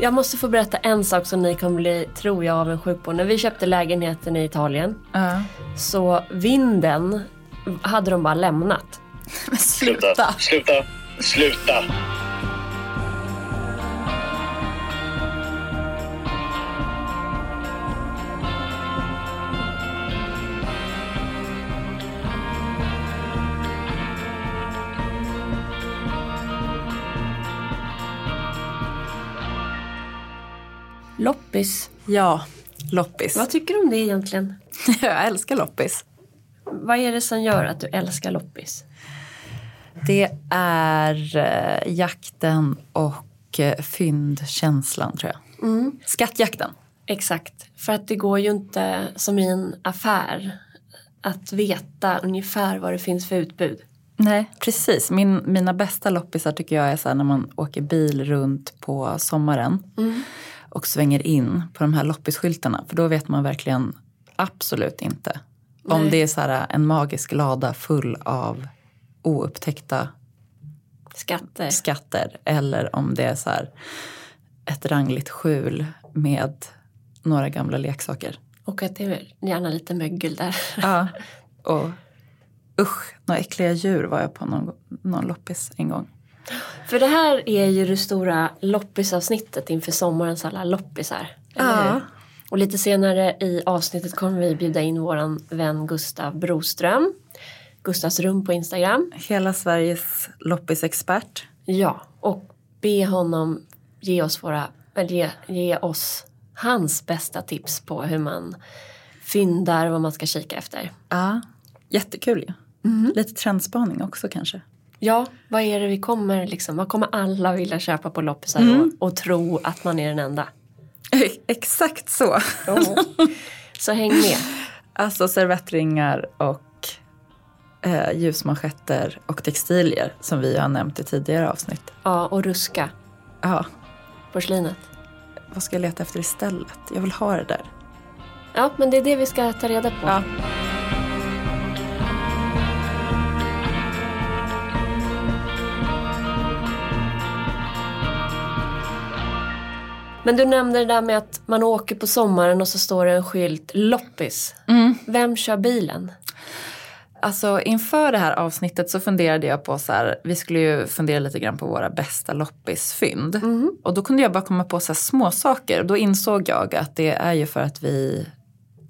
Jag måste få berätta en sak som ni kommer bli, tror jag, avundsjuk på. När vi köpte lägenheten i Italien Ja. så vinden hade de bara lämnat. Men Sluta. sluta. Sluta. Sluta. Loppis. Ja, loppis. Vad tycker du om det egentligen? Jag älskar loppis. Vad är det som gör att du älskar loppis? Det är eh, jakten och eh, fyndkänslan tror jag. Skattjakten. Exakt, för att det går ju inte som i en affär att veta ungefär vad det finns för utbud. Nej, precis. Min, mina bästa loppisar tycker jag är så när man åker bil runt på sommaren och svänger in på de här loppisskyltarna. För då vet man verkligen absolut inte om Nej. det är så här en magisk lada full av oupptäckta Skatter. skatter eller om det är så här ett rangligt skjul med några gamla leksaker. Och att det är gärna lite mögel där. Ja. Och usch, några äckliga djur var jag på någon, någon loppis en gång. För det här är ju det stora loppisavsnittet inför sommarens alla loppisar. Ja. Och lite senare i avsnittet kommer vi bjuda in våran vän Gustav Broström. Gustavs rum på Instagram. Hela Sveriges loppisexpert. Ja, och be honom ge oss, våra, ge, ge oss hans bästa tips på hur man fyndar vad man ska kika efter. Ja, jättekul ju. Lite trendspaning också kanske. Ja, vad är det vi kommer liksom, vad kommer alla vilja köpa på loppisar och, och tro att man är den enda? Exakt så. Så häng med. Alltså servettringar och eh, ljusmanschetter och textilier som vi har nämnt i tidigare avsnitt. Ja, och ruska Ja, porslinet. vad ska jag leta efter istället? Jag vill ha det där. Ja, men det är det vi ska ta reda på. Ja. Men du nämnde det där med att man åker på sommaren och så står det en skylt loppis. Vem kör bilen? Alltså inför det här avsnittet så funderade jag på så här, vi skulle ju fundera lite grann på våra bästa loppisfynd. Och då kunde jag bara komma på så här små saker. Då insåg jag att det är ju för att vi,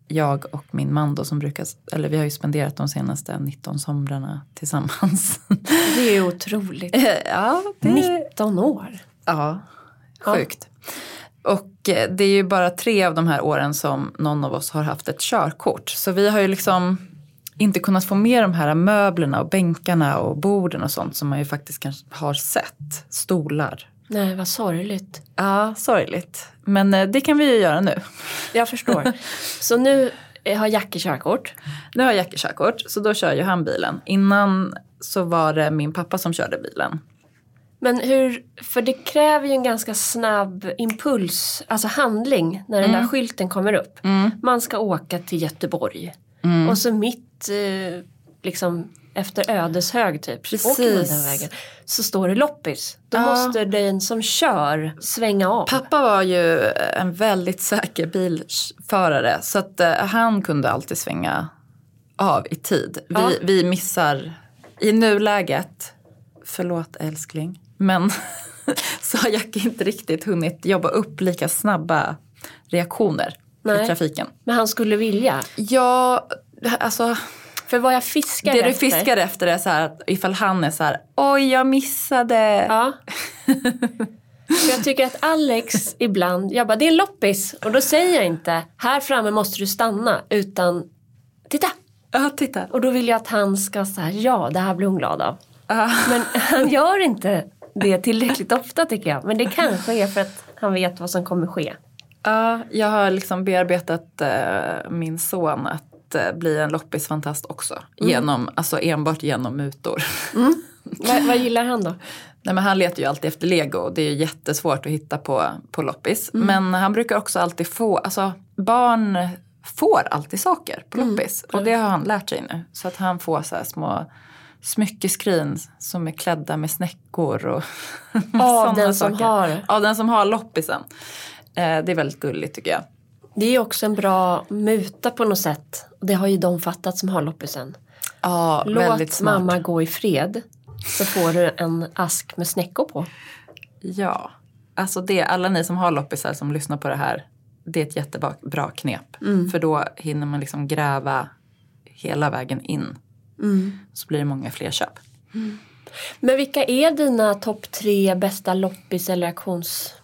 jag och min man då som brukar, eller vi har ju spenderat de senaste 19 somrarna tillsammans. Det är otroligt. ja, det, 19 år. ja, sjukt. Och eh, det är ju bara tre av de här åren som någon av oss har haft ett körkort. Så vi har ju liksom inte kunnat få med de här möblerna och bänkarna och borden och sånt som man ju faktiskt kanske har sett. Stolar. Nej, vad sorgligt. Ja, sorgligt. Men eh, det kan vi ju göra nu. Jag förstår. så nu eh, har Jackie körkort. Nu har Jackie körkort, så då kör ju han bilen. Innan så var det min pappa som körde bilen. Men hur, för det kräver ju en ganska snabb impuls, alltså handling när den där skylten kommer upp. Man ska åka till Göteborg. Och så mitt, eh, liksom efter Ödeshög typ, åker man Precis. den vägen. Så står det loppis. Då Ja. måste den som kör svänga av. Pappa var ju en väldigt säker bilförare så att eh, han kunde alltid svänga av i tid. Vi, Ja. vi missar i nuläget, förlåt älskling, men så har Jack inte riktigt hunnit jobba upp lika snabba reaktioner Nej. i trafiken. Men han skulle vilja. Ja, alltså För vad jag fiskar det du efter. fiskar efter är så här ifall han är så här, oj jag missade. Ja. För jag tycker att Alex ibland, jag bara det är en loppis och då säger jag inte här framme måste du stanna utan titta. Ja, titta. Och då vill jag att han ska säga ja det här blir hon glad av. Ja. Men han gör inte det tillräckligt ofta tycker jag. Men det kanske är för att han vet vad som kommer ske. Ja, jag har liksom bearbetat eh, min son att eh, bli en loppisfantast också. Genom, alltså enbart genom mutor. vad, vad gillar han då? Nej, men han letar ju alltid efter lego och det är ju jättesvårt att hitta på, på loppis. Men han brukar också alltid få, alltså barn får alltid saker på loppis. Och det har han lärt sig nu. Så att han får så här små smyckeskrin som är klädda med snäckor och Av den som saker. har. Av den som har loppisen. Eh, det är väldigt gulligt tycker jag. Det är också en bra muta på något sätt. Det har ju de fattat som har loppisen. Ja, väldigt Låt smart. mamma gå i fred. Så får du en ask med snäckor på. Ja, alltså det, alla ni som har loppisar som lyssnar på det här. Det är ett jättebra bra knep. För då hinner man liksom gräva hela vägen in. Så blir det många fler köp. Men vilka är dina topp tre bästa loppis eller auktionsfynd?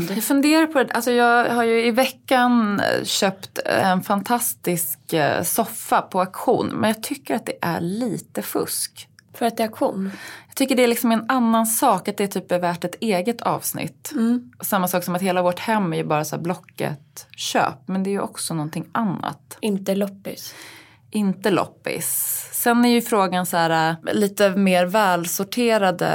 Fun- jag funderar på det. Alltså jag har ju i veckan eh, köpt en fantastisk eh, soffa på auktion. Men jag tycker att det är lite fusk. För att det är auktion? Jag tycker det är liksom en annan sak att det typ är värt ett eget avsnitt. Samma sak som att hela vårt hem är ju bara så här blocket köp. Men det är ju också någonting annat. Inte loppis. Inte loppis. Sen är ju frågan så här äh, lite mer välsorterade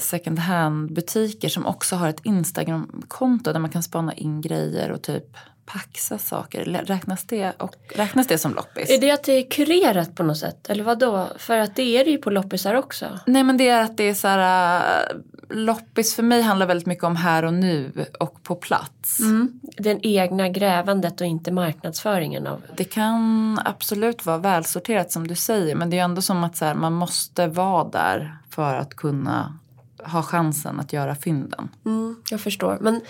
second hand butiker som också har ett Instagram-konto där man kan spana in grejer och typ paxa saker. Räknas det, och, räknas det som loppis? Är det att det är kurerat på något sätt? Eller vad då? För att det är det ju på loppisar också. Nej men det är att det är så här äh, loppis för mig handlar väldigt mycket om här och nu och på plats. Den egna grävandet och inte marknadsföringen av. Det kan absolut vara välsorterat som du säger men det är ändå som att så här, man måste vara där för att kunna ha chansen att göra fynden. Mm, jag förstår. Men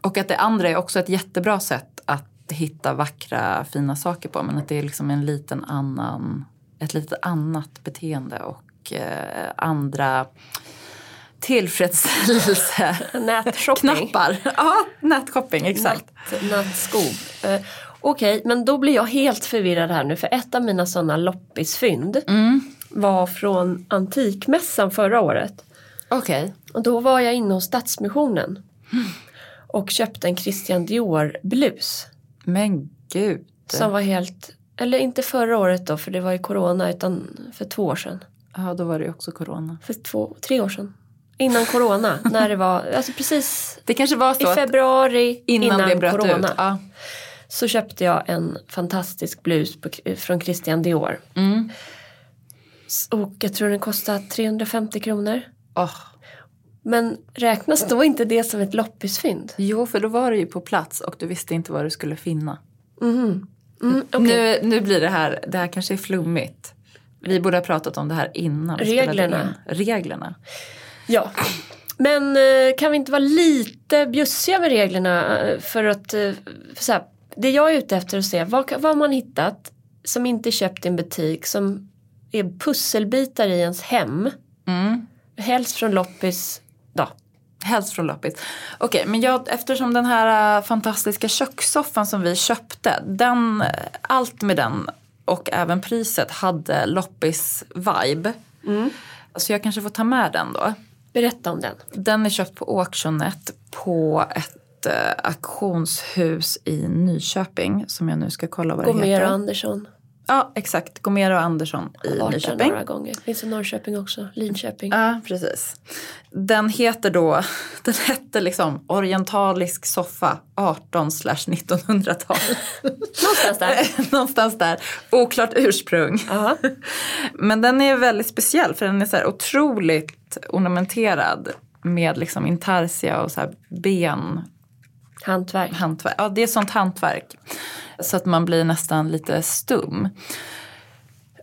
Och att det andra är också ett jättebra sätt att hitta vackra fina saker på men att det är liksom en liten annan, ett lite annat beteende och eh, andra tillfredsställelse nätshopping. knappar. Ja, nätshopping, exakt. Nattskov. Eh, Okej, men då blir jag helt förvirrad här nu för ett av mina sådana loppisfynd Mm. var från Antikmässan förra året. Okej. Och då var jag inne hos Stadsmissionen och köpte en Christian Dior blus. Men gud. Som var helt, eller inte förra året då för det var ju corona utan för två år sedan. Ja, då var det ju också corona. För två, tre år sedan. Innan corona, när det var, alltså precis Det kanske var i så att februari innan, innan, det bröt corona. ut. Ja. Så köpte jag en fantastisk blus på, från Christian Dior. Mm. Och jag tror den kostade 350 kronor. Åh. Men räknas då inte det som ett loppisfynd? Jo, för då var du ju på plats och du visste inte vad du skulle finna. Mm, okej. Nu, nu blir det här, det här kanske är flummigt. Vi borde ha pratat om det här innan. Reglerna. Reglerna. Ja. Men eh, kan vi inte vara lite bjussiga med reglerna eh, för att eh, så här, det jag är ute efter att se vad, vad har man hittat som inte är köpt i en butik som är pusselbitar i ens hem. Mm. Helst från loppis. Då. Helst från loppis. Okej, men jag, eftersom den här fantastiska kökssoffan som vi köpte, den, allt med den och även priset hade loppis-vibe. Så jag kanske får ta med den då. Berätta om den. Den är köpt på Auctionet på ett äh, auktionshus i Nyköping som jag nu ska kolla vad det Gomér heter. och Andersson. Ja, exakt. Gomér och Andersson i där Nyköping. några gånger. Finns i Norrköping också. Linköping. Ja, precis. Den heter då, den hette liksom orientalisk soffa 18 1900-tal. Någonstans där. Någonstans där. Oklart ursprung. Ja. Men den är väldigt speciell för den är så här otroligt ornamenterad med liksom intarsia och så här ben Hantverk. hantverk. Ja, det är sånt hantverk. Så att man blir nästan lite stum.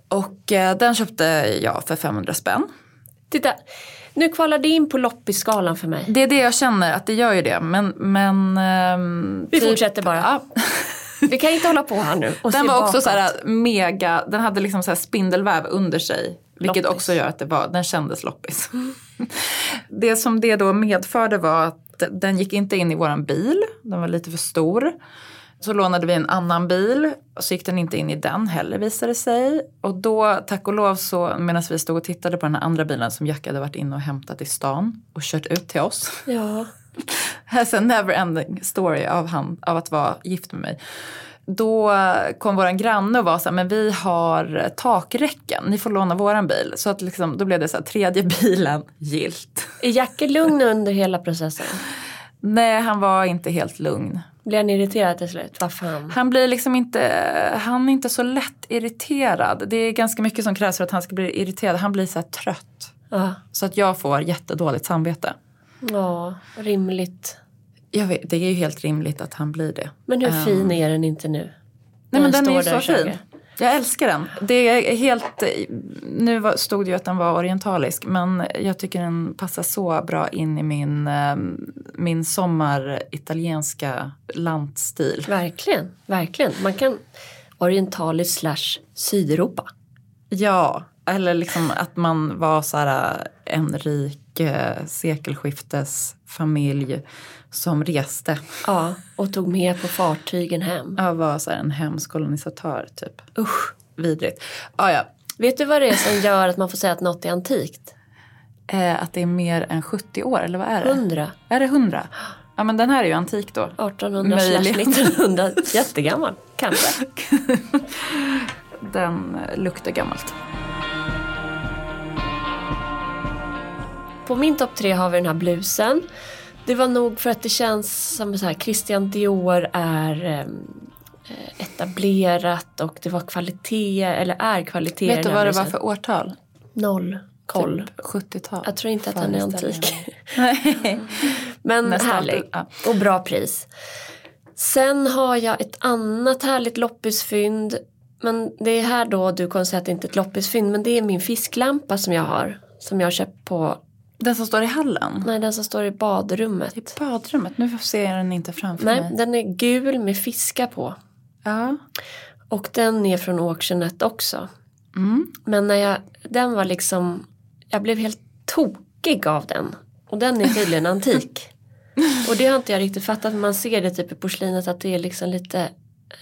Och eh, den köpte jag för 500 spänn. Titta. Nu kvalar det in på loppisskalan för mig. Det är det jag känner, att det gör ju det. Men, men ehm, Vi fortsätter bara. Ja, Vi kan inte hålla på här nu och den var också så här mega, den hade liksom så här spindelväv under sig. Vilket Loppis. också gör att det var, den kändes loppis. det som det då medförde var att den gick inte in i våran bil. Den var lite för stor. Så lånade vi en annan bil och så gick den inte in i den heller visade det sig. Och då tack och lov så medan vi stod och tittade på den här andra bilen som Jack hade varit inne och hämtat i stan och kört ut till oss. Ja. Has a never ending story av, han, av att vara gift med mig. Då kom våran granne och var så här, men vi har takräcken, ni får låna våran bil. Så att liksom, då blev det så här, tredje bilen gilt. Är Jacke lugn under hela processen? Nej, han var inte helt lugn. Blir han irriterad till slut? Vad fan? Han blir liksom inte, han är inte så lätt irriterad. Det är ganska mycket som krävs för att han ska bli irriterad. Han blir så trött. Ja, Så att jag får jättedåligt samvete. ja rimligt. Jag vet, det är ju helt rimligt att han blir det. Men hur Ehm, fin är den inte nu? Nej men När den är ju så fin. Jag älskar den. Det är helt, nu stod det ju att den var orientalisk men jag tycker den passar så bra in i min, eh, min sommar-italienska landstil. Verkligen, verkligen. Man kan orientaliskt slash Sydeuropa. Ja, eller liksom att man var så här en rik eh, sekelskiftesfamilj som reste. Ja, och tog med på fartygen hem. Jag var så här en hemskolonisatör typ. Usch. Vidrigt. Ah, ja, Vet du vad det är som gör att man får säga att något är antikt? eh, att det är mer än 70 år, eller vad är det? 100, Är det 100? Ja men den här är ju antik då. 1800 slash Möjligen. 1900. Jättegammal, kanske. Den luktar gammalt. På min topp tre har vi den här blusen. Det var nog för att det känns som så här, Christian Dior är ehm, eh, etablerat och det var kvalitet, eller är kvalitet Vet du vad det var för årtal? Noll koll. Typ 70-tal. Jag tror inte att den är antik. Men Nästan härlig. ja. Och bra pris. Sen har jag ett annat härligt loppisfynd. Men det är här då du kommer säga att det inte är ett loppisfynd. Men det är min fisklampa som jag har. Som jag har köpt på, Den som står i hallen? nej den som står i badrummet. I badrummet? Nu ser jag den inte framför Nej, mig. den är gul med fiskar på. Ja. Och den är från Auctionet också. Mm. Men när jag, den var liksom, jag blev helt tokig av den. Och den är tydligen antik. Och det har inte jag riktigt fattat. Men man ser det typ i porslinet att det är liksom lite,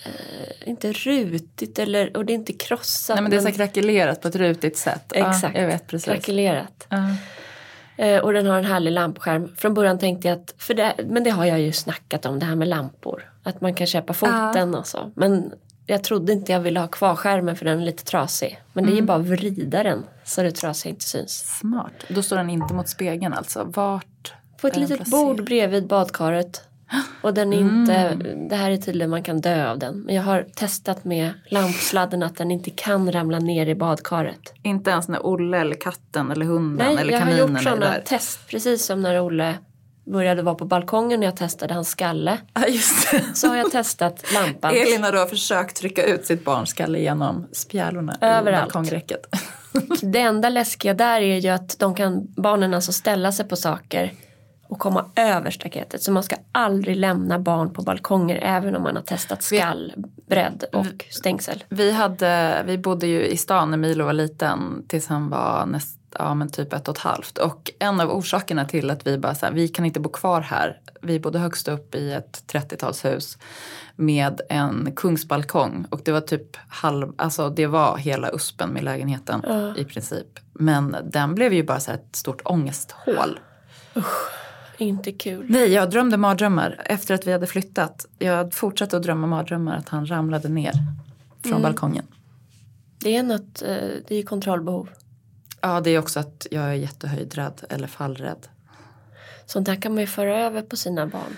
eh, inte rutigt eller, och det är inte krossat. Nej men det är så krackelerat på ett rutigt sätt. Exakt. Ja, jag vet precis. krackelerat. Ja. Eh, och den har en härlig lampskärm. Från början tänkte jag att, för det, men det har jag ju snackat om det här med lampor. Att man kan köpa foten och så. Men jag trodde inte jag ville ha kvar skärmen för den är lite trasig. Men Mm. det är ju bara att vrida den så det trasiga inte syns. Smart. Då står den inte mot spegeln alltså. Vart På ett litet placerad? bord bredvid badkaret. Och den är inte, det här är tydligen man kan dö av den. Men jag har testat med lampsladden att den inte kan ramla ner i badkaret. Inte ens när Olle eller katten eller hunden Nej, eller jag har kaninen gjort är sådana där. test. Precis som när Olle började vara på balkongen när jag testade hans skalle. Ja just det. Så har jag testat lampan. Elin har då försökt trycka ut sitt barns skalle genom spjälorna i Överallt. balkongräcket. Det enda läskiga där är ju att de kan, barnen alltså ställa sig på saker och komma över staketet. Så man ska aldrig lämna barn på balkonger även om man har testat skall, bredd och stängsel. Vi, hade, vi bodde ju i stan när Milo var liten tills han var näst, ja, men typ ett och ett halvt. Och en av orsakerna till att vi bara så här, vi kan inte bo kvar här. Vi bodde högst upp i ett 30-talshus med en kungsbalkong. Och det var typ halv, alltså det var hela uspen med lägenheten i princip. Men den blev ju bara så här ett stort ångesthål. Inte kul. Nej, jag drömde mardrömmar efter att vi hade flyttat. Jag fortsatte att drömma mardrömmar att han ramlade ner från balkongen. Det är något, eh, det är kontrollbehov. Ja, det är också att jag är jättehöjdrädd eller fallrädd. Sånt där kan man ju föra över på sina barn.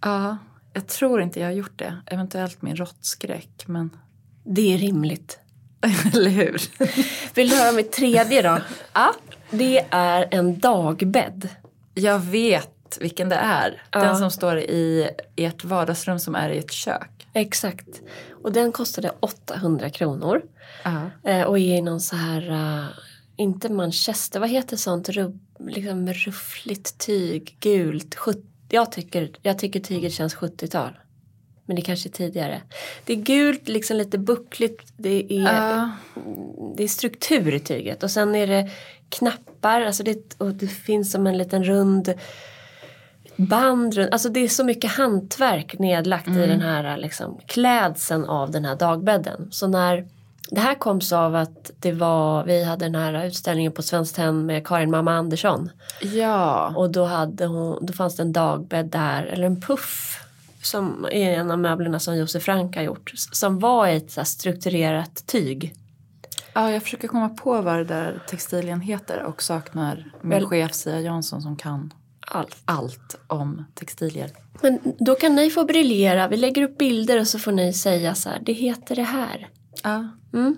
Ja, jag tror inte jag har gjort det. Eventuellt min råttskräck, men... Det är rimligt. eller hur? Vill du höra mitt tredje då? Ja. Det är en dagbädd. Jag vet vilken det är. Ja. Den som står i ert vardagsrum som är i ett kök. Exakt. Och den kostade 800 kronor. Ja. Eh, och är i någon så här, eh, inte manchester, vad heter sånt rubb, liksom ruffligt tyg, gult, 70, jag tycker, jag tycker tyget känns 70-tal. Men det kanske är tidigare. Det är gult, liksom lite buckligt, det är, Ja. det är struktur i tyget. Och sen är det knappar, alltså det, och det finns som en liten rund band runt, alltså det är så mycket hantverk nedlagt i den här liksom, klädseln av den här dagbädden. Så när det här kom så av att det var, vi hade den här utställningen på Svenskt Tenn med Karin Mamma Andersson. Ja. Och då, hade hon, då fanns det en dagbädd där, eller en puff. Som är en av möblerna som Josef Frank har gjort. Som var i ett strukturerat tyg. Ja, jag försöker komma på vad det där textilien heter och saknar min Väl- chef Sia Jansson som kan. allt. allt om textilier. Men då kan ni få briljera. Vi lägger upp bilder och så får ni säga så här, det heter det här. Ja. Mm.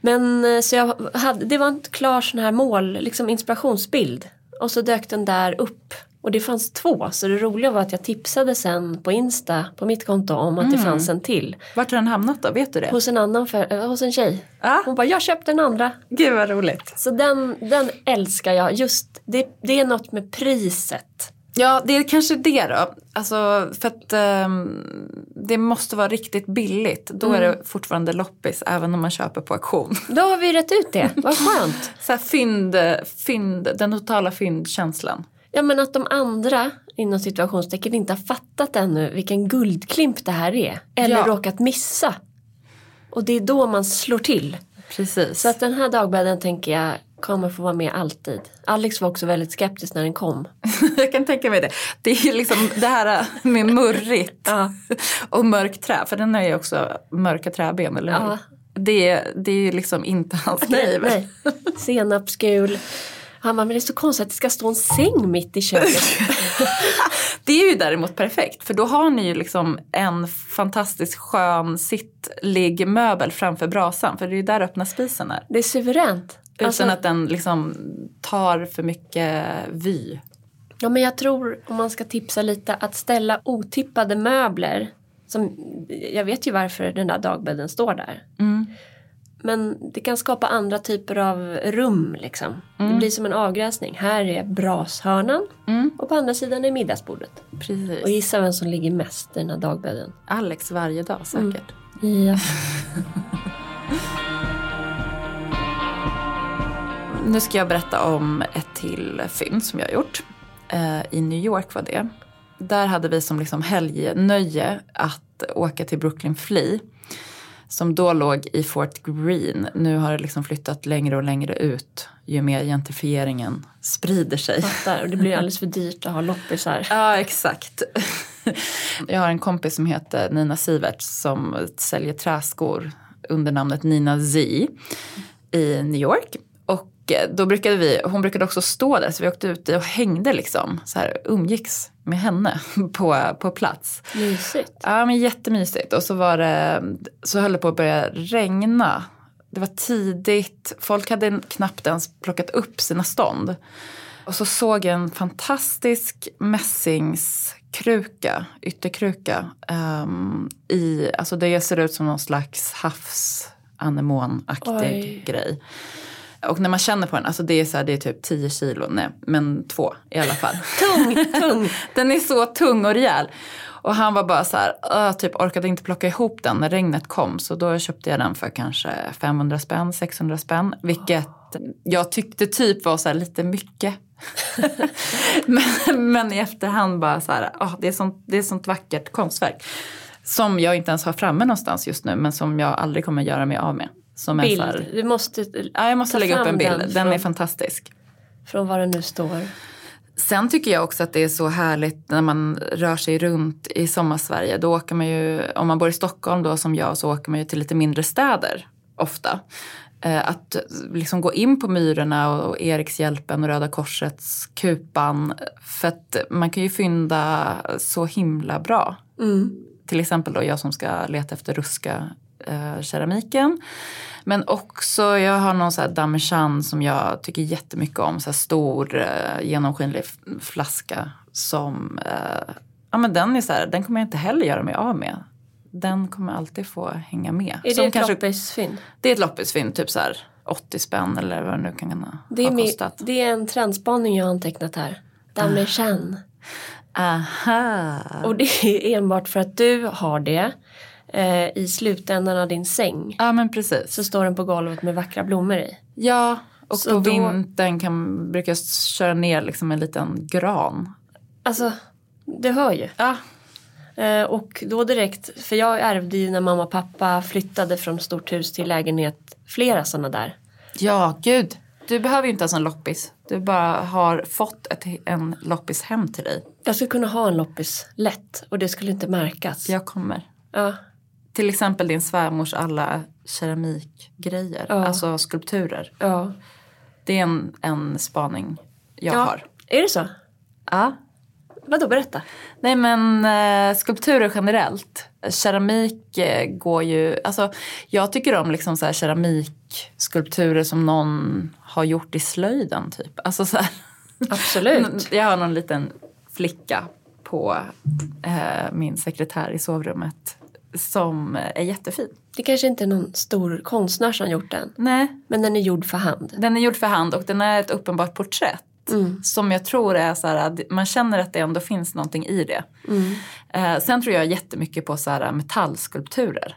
Men eh, så jag hade, det var en klar sån här mål, liksom inspirationsbild. Och så dök den där upp. Och det fanns två, så det roliga var att jag tipsade sen på Insta, på mitt konto, om att det fanns en till. Vart har den hamnat då? Vet du det? Hos en annan, för, äh, hos en tjej. Ja. Hon bara, jag köpte den andra. Gud vad roligt. Så den, den älskar jag. Just, det, det är något med priset. Ja, det är kanske det då. Alltså, för att ehm, det måste vara riktigt billigt. Då är det fortfarande loppis även om man köper på auktion. Då har vi rätt ut det, vad skönt. Så här fynd, fynd, den totala fyndkänslan. Ja men att de andra inom situationstecken inte har fattat ännu vilken guldklimp det här är. Eller Ja. råkat missa. Och det är då man slår till. Precis. Så att den här dagbädden tänker jag kommer få vara med alltid. Alex var också väldigt skeptisk när den kom. jag kan tänka mig det. Det är liksom det här med murrigt Ja. och mörkt trä. För den har ju också mörka träben, eller hur? Ja. Det, det är ju liksom inte hans grej. Nej. Senapsgul. Han bara, men det är så konstigt att det ska stå en säng mitt i köket. Det är ju däremot perfekt för då har ni ju liksom en fantastiskt skön sittlig möbel framför brasan för det är ju där öppna spisen är. Det är suveränt. Utan Alltså, att den liksom tar för mycket vy. Ja men jag tror om man ska tipsa lite att ställa otippade möbler. Som, jag vet ju varför den där dagbädden står där. Men det kan skapa andra typer av rum liksom. Det blir som en avgränsning. Här är brashörnan och på andra sidan är middagsbordet. Precis. Och gissa vem som ligger mest i den här dagbädden. Alex varje dag säkert. Ja. Nu ska jag berätta om ett till fynd som jag har gjort. Eh, I New York var det. Där hade vi som liksom helgnöje att åka till Brooklyn Flea. Som då låg i Fort Greene. Nu har det liksom flyttat längre och längre ut ju mer gentrifieringen sprider sig. Fattar. Och det blir alldeles för dyrt att ha loppisar. Ja, exakt. Jag har en kompis som heter Nina Sivert som säljer träskor under namnet Nina Z i New York. Då brukade vi, hon brukade också stå där så vi åkte ut och hängde liksom, så här umgicks med henne på, på plats. Mysigt. Ja men jättemysigt och så var det, så höll det på att börja regna. Det var tidigt, folk hade knappt ens plockat upp sina stånd. Och så såg jag en fantastisk mässingskruka, ytterkruka. ehm, i, alltså det ser ut som någon slags havsanemonaktig grej. Och när man känner på den, alltså det är, så här, det är typ 10 kilo, nej men två i alla fall. Tung, tung. Den är så tung och rejäl. Och han var bara så här, typ orkade inte plocka ihop den när regnet kom. Så då köpte jag den för kanske 500 spänn, 600 spänn. Vilket jag tyckte typ var så här lite mycket. men, men i efterhand bara så här, "Åh, det, är sånt, det är sånt vackert konstverk. Som jag inte ens har framme någonstans just nu men som jag aldrig kommer göra mig av med. Som en så här, Bild. Du måste ja, jag måste lägga upp en bild. den Den är fantastisk. från var den nu står. Sen tycker jag också att det är så härligt när man rör sig runt i sommarsverige. Då åker man ju, om man bor i Stockholm då som jag, så åker man ju till lite mindre städer ofta. Eh, Att liksom gå in på Myrorna och Erikshjälpen och Röda Korsets Kupan. För att man kan ju fynda så himla bra. Till exempel då jag som ska leta efter ruska eh, keramiken. Men också, jag har någon så här damejeanne som jag tycker jättemycket om. Så stor eh, genomskinlig flaska som, eh, ja men den är så här, den kommer jag inte heller göra mig av med. Den kommer alltid få hänga med. Är Som det ett kanske, loppisfynd? det är ett loppisfynd, typ så här 80 spänn eller vad det nu kan ha Det är, ha kostat. det är en trendspaning jag har antecknat här. Damejeanne. Aha. Och det är enbart för att du har det eh, i slutändan av din säng. Ja men precis. Så står den på golvet med vackra blommor i. Ja, och Så på då- vintern kan, brukar jag köra ner liksom en liten gran. Alltså, du hör ju. Ja, Eh, och då direkt, för jag ärvde ju när mamma och pappa flyttade från stort hus till lägenhet flera sådana där. ja gud. Du behöver ju inte ens en loppis. Du bara har fått ett, en loppis hem till dig. Jag skulle kunna ha en loppis lätt och det skulle inte märkas. Jag kommer. Ja. Till exempel din svärmors alla keramikgrejer. Ja. Alltså skulpturer. ja. Det är en, en spaning jag ja. har. Är det så? Ja. vadå berätta? Nej men eh, skulpturer generellt. Keramik eh, går ju, alltså jag tycker om liksom så här keramikskulpturer som någon har gjort i slöjden typ. Alltså så här, Absolut. jag har någon liten flicka på eh, min sekretär i sovrummet som är jättefin. Det kanske inte är någon stor konstnär som gjort den. Nej, Men den är gjord för hand. den är gjord för hand och den är ett uppenbart porträtt. Mm. Som jag tror är så att man känner att det ändå finns någonting i det. Mm. Eh, sen tror jag jättemycket på så här metallskulpturer.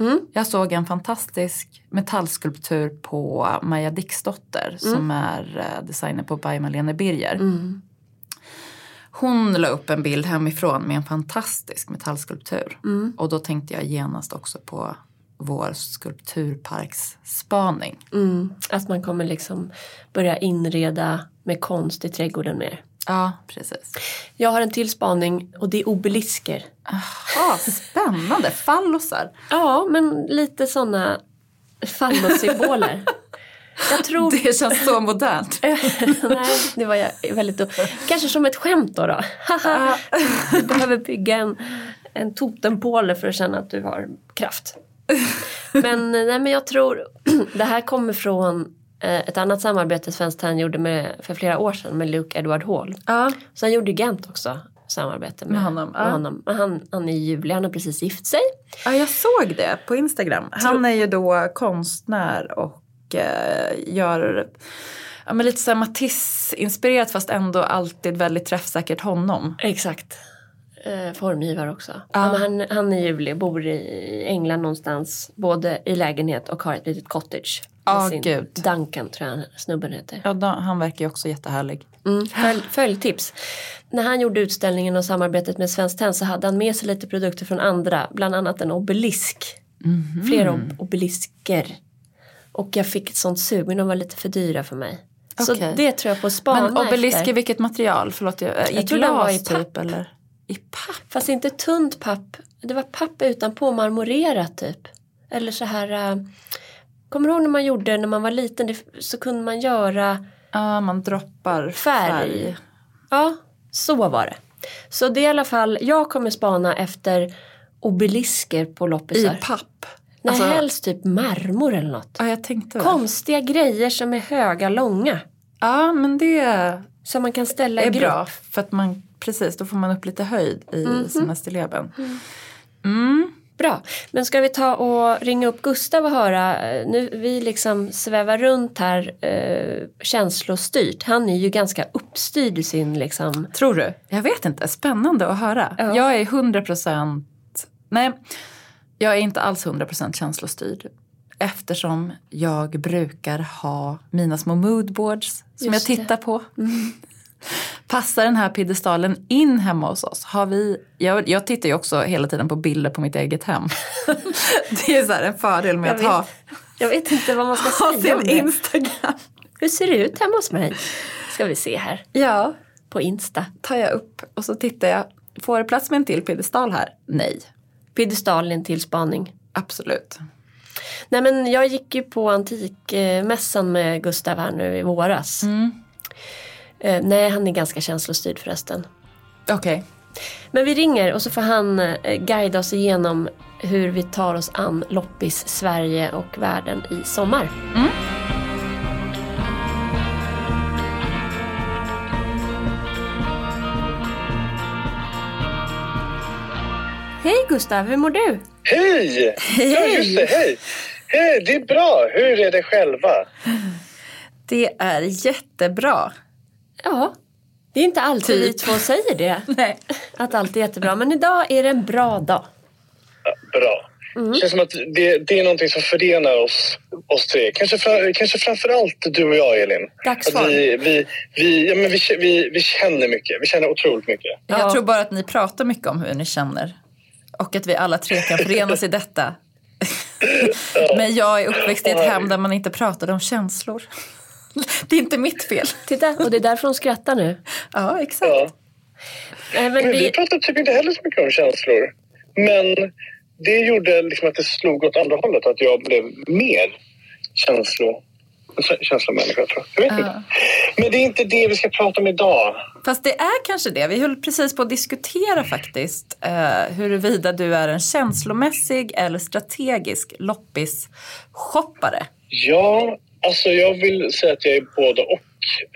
Mm. Jag såg en fantastisk metallskulptur på Maja Dixdotter som är eh, designer på By Malene Birger. Hon la upp en bild hemifrån med en fantastisk metallskulptur. Mm. Och då tänkte jag genast också på vår skulpturparksspaning. Mm. Att man kommer liksom börja inreda med konst i trädgården mer. Ja, precis. Jag har en till spaning och det är obelisker. Jaha, spännande. Fallosar. Ja, men lite sådana fallossymboler. Jag tror... Det känns så modernt. Nej, det var jag väldigt dumt. Kanske som ett skämt då. då. Du behöver bygga en, en totempåle för att känna att du har kraft. Men, nej, men jag tror det här kommer från eh, ett annat samarbete Svenskt Tenn gjorde med, för flera år sedan med Luke Edward Hall. Ja. Sen gjorde Gent också samarbete med, Med honom, med ja. honom. Han, han är i juli, han har precis gift sig. ja, jag såg det på Instagram. Han är ju då konstnär och gör ja, men lite så här Matisse-inspirerat fast ändå alltid väldigt träffsäkert honom. Exakt. Eh, formgivare också. Ja. men han, han är i juli, bor i England någonstans. Både i lägenhet och har ett litet cottage. Ja, sin gud. Duncan tror jag snubben heter. Ja, då, han verkar ju också jättehärlig. Mm, följ, följtips. När han gjorde utställningen och samarbetet med Svenskt Tenn så hade han med sig lite produkter från andra. Bland annat en obelisk. Flera ob- obelisker. Och jag fick ett sånt sug men de var lite för dyra för mig. Så Okej. det tror jag på att spana Men obelisk efter. i vilket material? Förlåt, jag, i Jag tror glas var i typ papp. eller? I papp? Fast inte tunt papp. Det var papp utanpå marmorerat typ. Eller så här. äh, kommer du ihåg när man gjorde när man var liten? Det, så kunde man göra Ja, man droppar färg. färg. Ja, så var det. Så det är i alla fall, jag kommer spana efter obelisker på I loppisar. papp? Nej, Alltså- helst typ marmor eller något. Ja, jag tänkte. Konstiga grejer som är höga, långa. Ja, men det Som man kan ställa i är grupp. bra. För att man, precis, då får man upp lite höjd i Mhm. sina stilleben. Mm. Bra, men ska vi ta och ringa upp Gustav och höra, nu vi liksom svävar runt här eh, känslostyrt. Han är ju ganska uppstyrd i sin liksom, Tror du? Jag vet inte. Spännande att höra. Ja. Jag är 100% Nej, jag är inte alls 100% känslostyrd. Eftersom jag brukar ha mina små moodboards som Just jag det. tittar på. Passar den här piedestalen in hemma hos oss? Har vi, jag, jag tittar ju också hela tiden på bilder på mitt eget hem. det är så här en fördel med Jag att ha, vet, jag vet inte vad man ska ha sin det. Instagram. Hur ser det ut hemma hos mig? Ska vi se här Ja, på Insta. tar jag upp och så tittar jag. Får det plats med en till piedestal här? Nej, Piedestalen till spaning. absolut. Nej men jag gick ju på antikmässan med Gustav här nu i våras. Mm. Eh, nej han är ganska känslostyrd förresten. Okej. Men vi ringer och så får han eh, guida oss igenom hur vi tar oss an loppis Sverige och världen i sommar. Hej Gustav, hur mår du? Hej! Ja, just det. Hej! Hej, det är bra. Hur är det själva? Det är jättebra. Ja, det är inte alltid Typ. vi två säger det. Nej. Att allt är jättebra, men idag är det en bra dag. Ja, bra. Mm. Det känns som att det, det är någonting som förenar oss, oss tre. Kanske, fra, kanske framför allt du och jag, Elin. Dagsform. Vi, vi, vi, ja, men vi, vi, vi känner mycket. Vi känner otroligt mycket. Ja. Jag tror bara att ni pratar mycket om hur ni känner. Och att vi alla tre kan förenas i detta. Men jag är uppväxt i ett hem där man inte pratade om känslor. Det är inte mitt fel. Titta, och det är därför hon skrattar nu. Ja, exakt. Ja. Men vi vi, pratar typ inte heller så mycket om känslor. Men det gjorde liksom att det slog åt andra hållet. Att jag blev mer känslo... känslomänniska tror jag. jag vet inte. Men det är inte det vi ska prata om idag. Fast det är kanske det. Vi höll precis på att diskutera faktiskt eh, huruvida du är en känslomässig eller strategisk loppis-shoppare. Ja, alltså jag vill säga att jag är både och.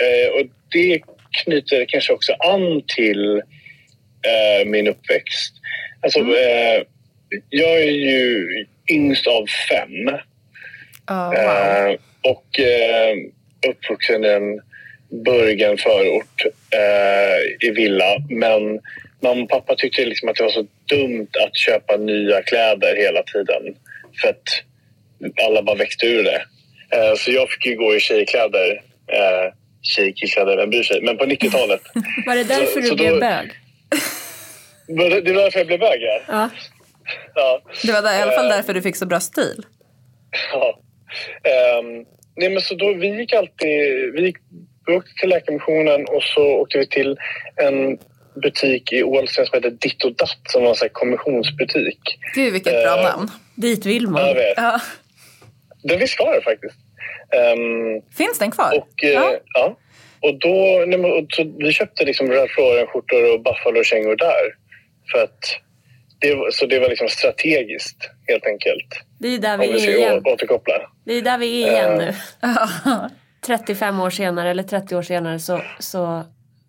Eh, och det knyter kanske också an till eh, min uppväxt. Alltså, Mm. eh, jag är ju yngst av fem. Oh, wow. Och eh, uppvuxen i en Bergen förort eh, i villa. Men mamma och pappa tyckte liksom att det var så dumt att köpa nya kläder hela tiden. För att alla bara växte ur det. Eh, så jag fick ju gå i tjejkläder. Eh, tjej, killkläder, vem bryr sig? Men på 90-talet. Var det därför Så- du så blev då- bög? Det var därför jag blev bög, ja. Ja. ja. Det var där, i alla fall Eh, därför du fick så bra stil. Ja. Ehm, nej men så då, vi gick alltid... Vi, gick, vi åkte till Läkarmissionen och så åkte vi till en butik i Ålsten som heter Ditt och Datt som var en kommissionsbutik. Gud vilket bra Eh, namn. Dit vill man. Jag vet. Ja. Den visst var det faktiskt. Ehm, Finns den kvar? och, eh, Ja. ja. Och då, nej, men, och så vi köpte liksom Ralph Lauren-skjortor och Buffalo-kängor där. För att det, var- så det var liksom strategiskt, helt enkelt. Det är där Om vi vi är igen. återkoppla. Det är där vi är igen Eh. nu. 35 år senare eller 30 år senare så, så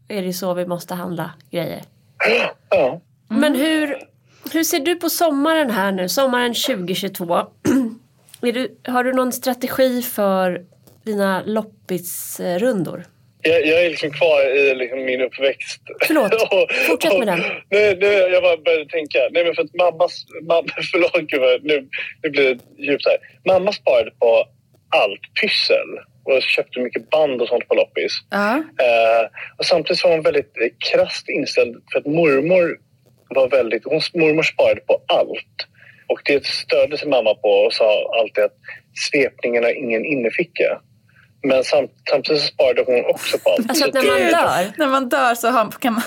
är det så vi måste handla grejer. Ja. Men hur, hur ser du på sommaren här nu? Sommaren 2022. Är du, har du någon strategi för dina loppisrundor? Jag, jag är liksom kvar i liksom min uppväxt. Förlåt, Och- fortsätt med den. Nu, nu, jag bara började tänka. Nej, men för att mammas... Mamma, förlåt, gud, nu, nu blir det djupt här. Mamma sparade på allt pyssel och köpte mycket band och sånt på loppis. Ja. Eh, och samtidigt var hon väldigt eh, krasst inställd för att mormor var väldigt... Hon, mormor sparade på allt. Och det störde sig mamma på och sa alltid att svepningen har ingen innerficka. Men samt, samtidigt så sparade hon också på allt. Alltså Så att när man dör. När man dör så har, kan man...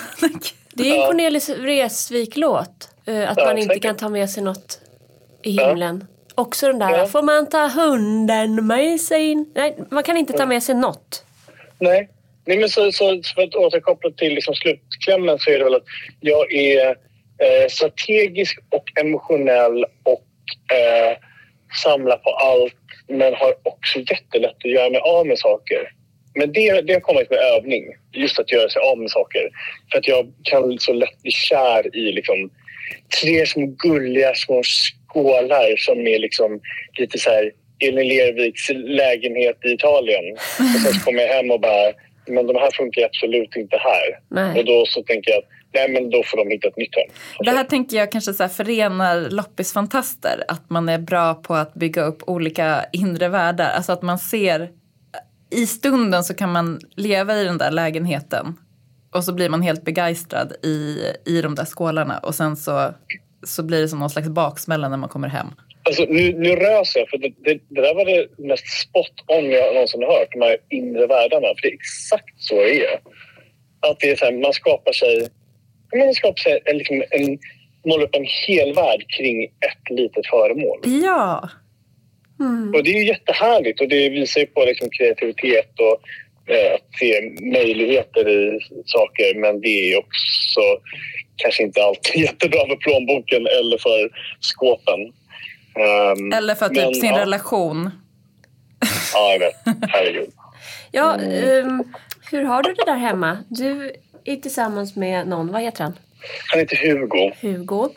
Det är ju en Ja. Cornelis Vreeswijk-låt. eh, Att Ja, man inte säkert. kan ta med sig något i Ja. himlen. Också den där, Ja. får man ta hunden med sig in? Nej, man kan inte ta med sig något. Nej. Nej men så, så för att återkoppla till liksom slutklämmen så är det väl att jag är eh, strategisk och emotionell och eh, samlar på allt men har också jättelätt att göra mig av med saker. Men det, det har kommit med övning, just att göra sig av med saker. För att jag kan så lätt bli kär i liksom, tre små gulliga små skålar som är liksom lite så här Elin Lerviks lägenhet i Italien. Och sen så kommer jag hem och bara, men de här funkar absolut inte här. Nej. Och då så tänker jag, nej men då får de hitta ett nytt hem. Det här tänker jag kanske så här förenar loppisfantaster. Att man är bra på att bygga upp olika inre världar. Alltså att man ser i stunden så kan man leva i den där lägenheten. Och så blir man helt begeistrad i, i de där skålarna. Och sen så, så blir det som någon slags baksmälla när man kommer hem. Alltså, nu, nu rös jag, för det, det, det där var det mest spot on jag någonsin har hört. De här inre världarna. För det är exakt så det är. Att det är så här, man skapar sig... Man skapar sig en, liksom, en, målar upp en hel värld kring ett litet föremål. Ja, Mm. Och det är ju jättehärligt och det visar ju på liksom kreativitet och eh, att se möjligheter i saker. Men det är ju också kanske inte alltid jättebra för plånboken eller för skåpen. Ehm, eller för typ men, sin ja. relation. Ja, jag vet. Herregud. Ja, ehm, hur har du det där hemma? Du är tillsammans med någon, vad heter han? Han heter Hugo. Hugo.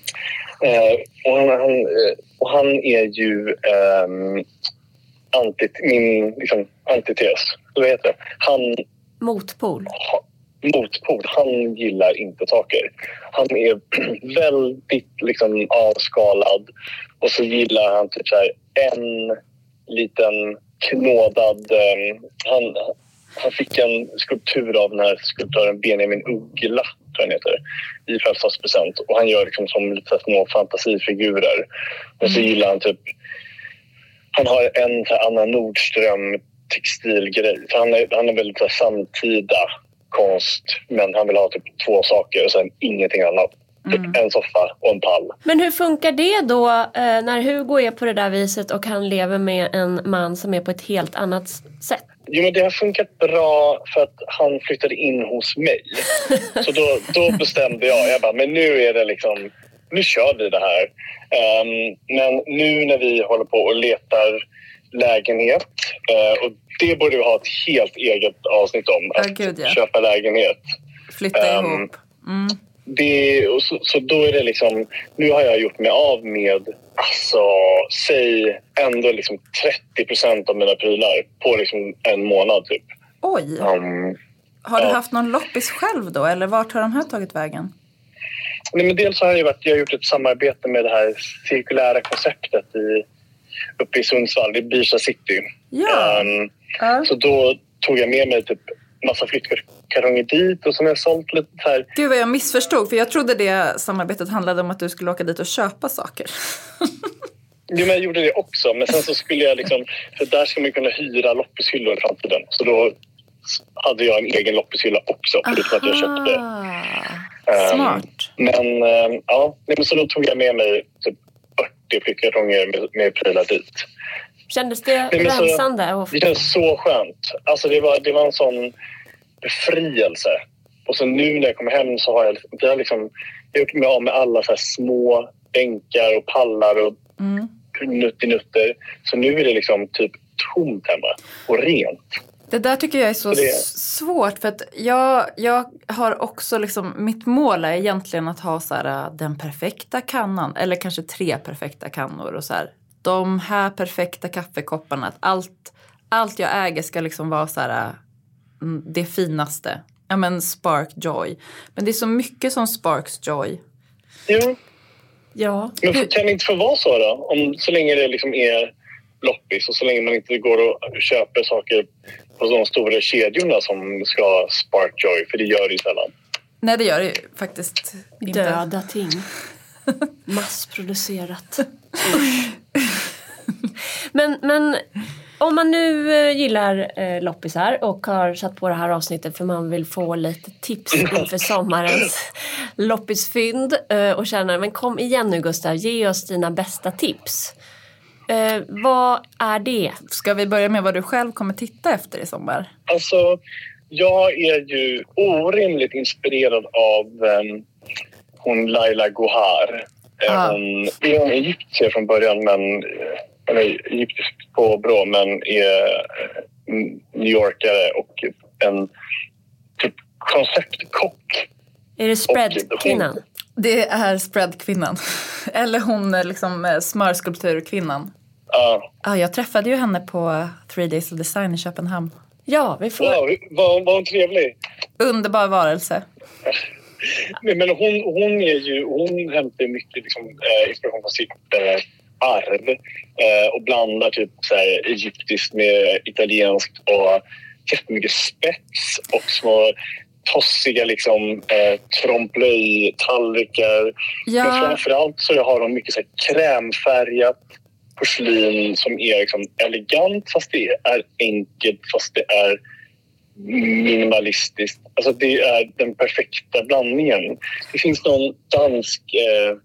Eh, och, han, han, eh, och han är ju ehm, antit, min liksom, antites. Eller vad heter det? Han Motpol. ha- motpol. Han gillar inte saker. Han är väldigt liksom, avskalad och så gillar han typ så här, en liten knådad... Eh, han, han fick en skulptur av den här skulptören Benjamin Uggla, tror han heter, i födelsedagspresent. Och han gör liksom som lite små fantasifigurer. Och så gillar han typ... Han har en så Anna Nordström textilgrej. Han, är, han är väldigt så samtida konst, men han vill ha typ två saker och sen ingenting annat. Typ en soffa och en pall. Men hur funkar det då eh, när Hugo är på det där viset och han lever med en man som är på ett helt annat sätt? Jo, men det har funkat bra för att han flyttade in hos mig. Så då, då bestämde jag, jag bara, men nu är det liksom, nu kör vi det här. Um, men nu när vi håller på och letar lägenhet uh, och det borde vi ha ett helt eget avsnitt om, att gud, ja. köpa lägenhet. Flytta Ehm, ihop. Mm. Det, och så, så då är det liksom, nu har jag gjort mig av med, alltså, säg ändå liksom 30 procent av mina prylar på liksom en månad typ. Oj, Um, har du ja. haft någon loppis själv då eller vart har de här tagit vägen? nej, men dels har jag, varit, jag har gjort ett samarbete med det här cirkulära konceptet i, uppe i Sundsvall, i Byrsa city. Ja. Um, Ja. så då tog jag med mig typ massa flyttkartonger dit och har jag sålt lite här. Gud vad jag missförstod för jag trodde det samarbetet handlade om att du skulle åka dit och köpa saker. Jo, men jag gjorde det också, men sen så skulle jag liksom, för där ska man kunna hyra loppishyllor i framtiden. Så då hade jag en egen loppishylla också, förutom att jag köpte. Ehm, Smart. Men ehm, ja, men så då tog jag med mig typ 40 flyttkartonger med, med prylar dit. Kändes det rensande? Det känns så skönt. Alltså det var, det var en sån befrielse. Och så nu när jag kommer hem så har jag, jag har liksom, har gjort mig av med alla så här små bänkar och pallar och Mm. nuttinutter. Så nu är det liksom typ tomt hemma och rent. Det där tycker jag är så Det- svårt för att jag, jag har också liksom, mitt mål är egentligen att ha så här, äh, den perfekta kannan eller kanske tre perfekta kannor och så här, de här perfekta kaffekopparna. Att allt, allt jag äger ska liksom vara så här, äh, det finaste. Ja men spark joy. Men det är så mycket som sparks joy. Jo, Ja. men för- kan det inte få vara så då? Om, så länge det liksom är loppis och så länge man inte går och köper saker på de stora kedjorna som ska spark joy, för det gör det ju sällan. Nej det gör det ju faktiskt inte. Döda ting. Massproducerat. men, men om man nu eh, gillar eh, loppisar och har satt på det här avsnittet för man vill få lite tips inför sommarens loppisfynd eh, och känner men kom igen nu Gustav, ge oss dina bästa tips. Eh, vad är det? Ska vi börja med vad du själv kommer titta efter i sommar? Alltså, jag är ju orimligt inspirerad av um, hon Laila Gohar. Eh, Ah. Hon är egyptier från början, men eh, eller egyptisk påbrå, men är eh, New Yorkare och en typ konceptkock. Är det spreadkvinnan? Det är spreadkvinnan. Eller hon är liksom eh, smörskulpturkvinnan. Ja, Ah, jag träffade ju henne på Three Days of Design i Köpenhamn. Ja, vi får... wow, vad, vad hon trevlig. Underbar varelse. Men hon, hon, är ju, hon hämtar mycket liksom, eh, inspiration från sitt arv eh, och blandar typ så här, egyptiskt med italienskt och jättemycket spets och små tossiga liksom, eh, trompe-l'œil-tallrikar. Men Ja, framförallt så har hon mycket så här, krämfärgat porslin som är liksom, elegant fast det är enkelt fast det är minimalistiskt. Alltså det är den perfekta blandningen. Det finns någon dansk... Eh,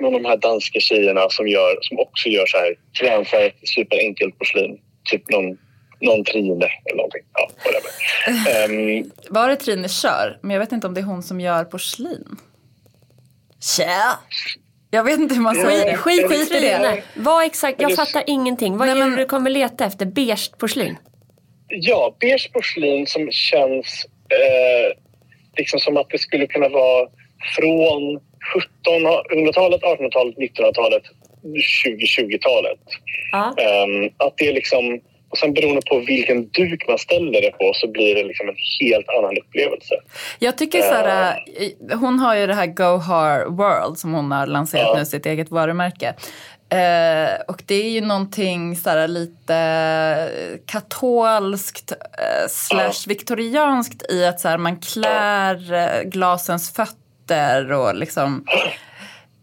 någon av de här danska tjejerna som, gör, som också gör så här krämfärgat superenkelt porslin. Typ någon, någon Trine eller någonting. Ja, whatever. Ehm, var det Trine Kör? Men jag vet inte om det är hon som gör porslin. Tja! Jag vet inte hur man säger det. Skit, Skit i det. Vad exakt, jag fattar ingenting. Vad Nej, är det du kommer leta efter? Beige porslin? Ja, beige porslin som känns eh, liksom som att det skulle kunna vara från 1700-talet, 1800-talet, 1900-talet, 2020-talet. Ja. Ehm, att det är liksom, och sen beroende på vilken duk man ställer det på så blir det liksom en helt annan upplevelse. Jag tycker så här, eh, hon har ju det här Go Har World som hon har lanserat Ja. nu, sitt eget varumärke. Eh, och det är ju någonting så här, lite katolskt eh, slash viktorianskt i att så här, man klär glasens fötter och liksom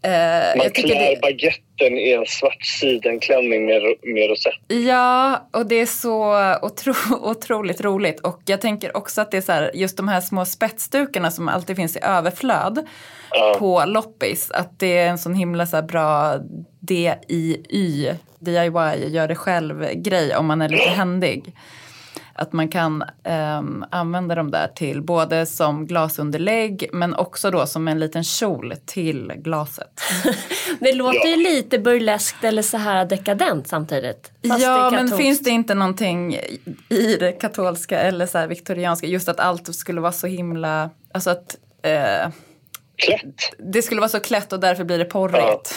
Eh, Man klär det, baguetten i en svart sidenklänning med, med rosett. ja, och det är så otro, otroligt roligt. Och jag tänker också att det är så här, just de här små spetsdukarna som alltid finns i överflöd Ja. på loppis. Att det är en sån himla så bra DIY, DIY, gör det själv-grej om man är lite händig. Att man kan ehm, använda dem där till både som glasunderlägg men också då som en liten kjol till glaset. Det låter Ja. ju lite burleskt eller så här dekadent samtidigt. Fast ja, men finns det inte någonting i det katolska eller så här viktorianska, just att allt skulle vara så himla, alltså att eh, Klätt. det skulle vara så klätt och därför blir det porrigt.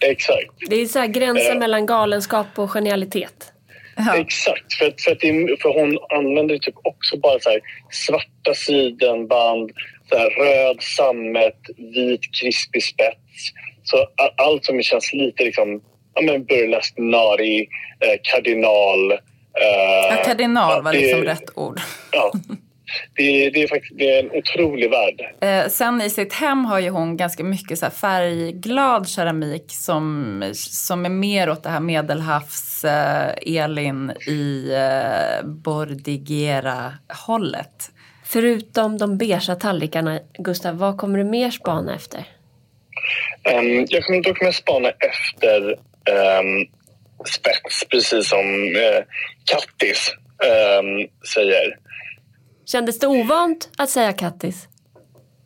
Exakt. Det är så här gränsen Eh. mellan galenskap och genialitet. Ja. Exakt. För, att- för, att det, för hon använder ju typ också bara så här svarta sidenband, så här röd sammet, vit krispig spets. Så a- allt som känns lite liksom, ja men burlesk, nari, eh, kardinal. Eh, Ja, kardinal var det- liksom rätt ord. Ja. Det, det är faktiskt det är en otrolig värld. Eh, sen i sitt hem har ju hon ganska mycket så här färgglad keramik som, som är mer åt det här medelhavs eh, Elin i eh, Bordigera-hållet. Förutom de beigea tallrikarna, Gustav, vad kommer du mer spana efter? Ehm, jag kommer, då kommer jag spana efter um, spets, precis som uh, Kattis ehm, säger. Kändes det ovant att säga kattis?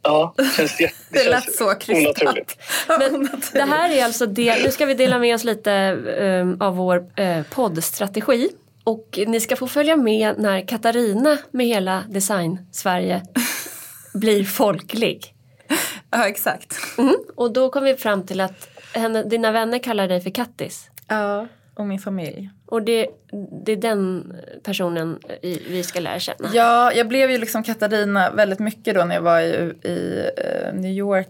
Ja, det känns jätte, Det känns lät så onaturligt. krystat. Men det här är alltså del, nu ska vi dela med oss lite eh, av vår uh, poddstrategi. Och ni ska få följa med när Katarina med hela Design-Sverige blir folklig. Ja, exakt. Mm. Och då kom vi fram till att henne, dina vänner kallar dig för Kattis. Ja, och min familj. Och det, det är den personen vi ska lära känna. Ja, jag blev ju liksom Katarina väldigt mycket då när jag var i, i eh, New York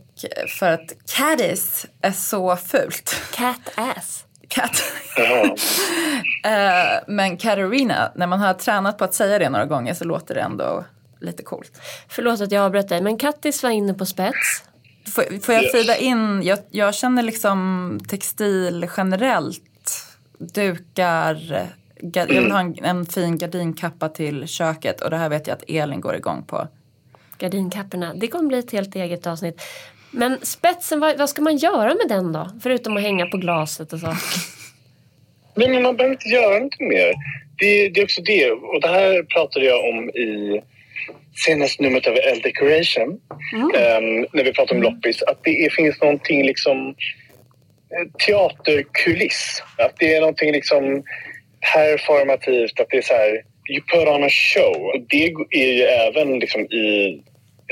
för att Caddis är så fult. Cat ass. Cat. Eh, men Katarina, när man har tränat på att säga det några gånger så låter det ändå lite coolt. Förlåt att jag avbröt dig, men Kattis var inne på spets. Får, får jag Yes. fida in, jag, jag känner liksom textil generellt, dukar, jag vill ha en, en fin gardinkappa till köket och det här vet jag att Elin går igång på. Gardinkapporna. Det kommer bli ett helt eget avsnitt. Men spetsen, vad, vad ska man göra med den då? Förutom att hänga på glaset och så. Nej, men man behöver inte göra något mer. Det, det är också det. Och det här pratade jag om i senaste numret av L Decoration. ehm, när vi pratade om loppis. Att det är, finns någonting liksom teaterkuliss. Att det är någonting liksom performativt. Att det är så här, you put on a show. Och det är ju även liksom i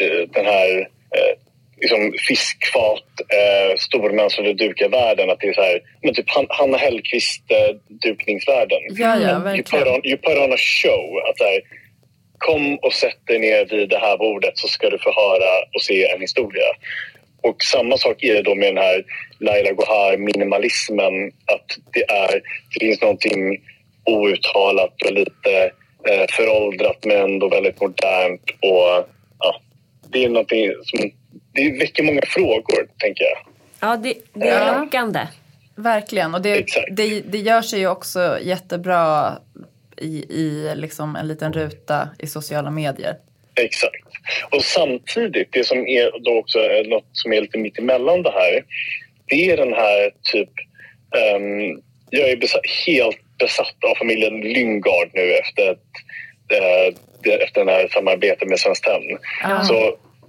eh, den här eh, liksom fiskfat, eh, stormönstrade dukar-världen. Att det är så här, men typ Han- Hanna Hellquist eh. Ja, ja, You put, on, you put on a show. Att så här, kom och sätt dig ner vid det här bordet så ska du få höra och se en historia. Och samma sak är det då med den här Laila Gohar minimalismen. Att det, är, det finns någonting outtalat och lite eh, föråldrat men ändå väldigt modernt. Och ja, Det är någonting som det väcker många frågor, tänker jag. Ja, det, det är Ja. lockande. Verkligen, och det, Exakt. det, det gör sig ju också jättebra i, i liksom en liten ruta i sociala medier. Exakt. Och samtidigt, det som är då också något som är lite mitt emellan det här. Det är den här typ... ehm, jag är besatt, helt besatt av familjen Lyngard nu efter, ett, det- efter den här samarbetet med Svenskt Tenn. Så,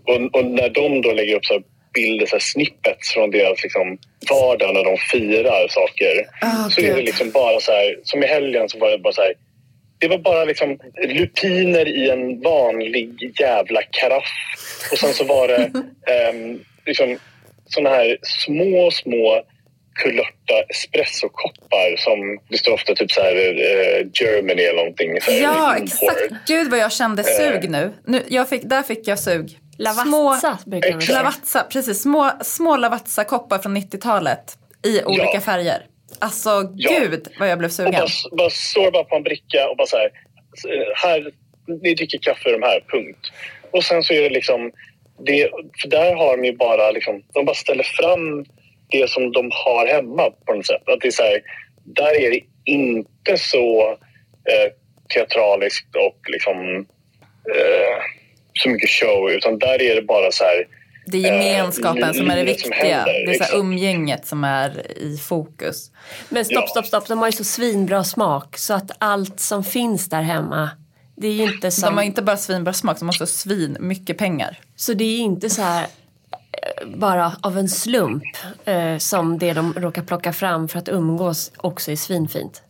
och, och när de då lägger upp så bilder, så snippets från deras liksom, vardag när de firar saker. Ah, så är det liksom bara så här, som i helgen så var det bara så här. Det var bara liksom lupiner i en vanlig jävla karaff. Och sen så var det um, liksom såna här små, små kulörta espressokoppar som det står ofta typ så här eh, Germany eller någonting. Så här, Ja, import. exakt. Gud vad jag kände sug nu. nu jag fick, där fick jag sug. Lavazza brukar man säga. Lavazza, precis. Små, små Lavazza-koppar från 90-talet i olika Ja. färger. Alltså Ja. gud vad jag blev Och sugen. bara, bara står bara på en bricka och bara så här, här. Ni dricker kaffe i de här, punkt. Och sen så är det liksom... Det, för där har de ju bara liksom, de bara ställer fram det som de har hemma på något sätt. Att det är så här, där är det inte så eh, teatraliskt och liksom eh, så mycket show utan där är det bara så här Det är gemenskapen eh, som är det som viktiga. händer, det är så här umgänget som är i fokus. Men stopp, stopp, stopp. De har ju så svinbra smak så att allt som finns där hemma det är ju inte som... De har inte bara svinbra smak, de har också svin mycket pengar. Så det är inte så här eh, bara av en slump eh, som det de råkar plocka fram för att umgås också är svinfint.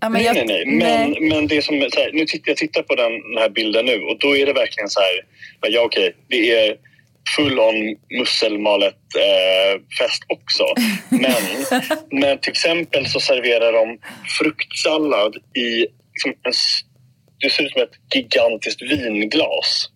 Ja, men Nej, jag- nej, nej. Men, men det som här, nu tittar jag tittar på den, den här bilden nu och då är det verkligen så här, ja okej, det är full on musselmalet eh, fest också. Men, men till exempel så serverar de fruktsallad i liksom en, det ser ut som ett gigantiskt vinglas.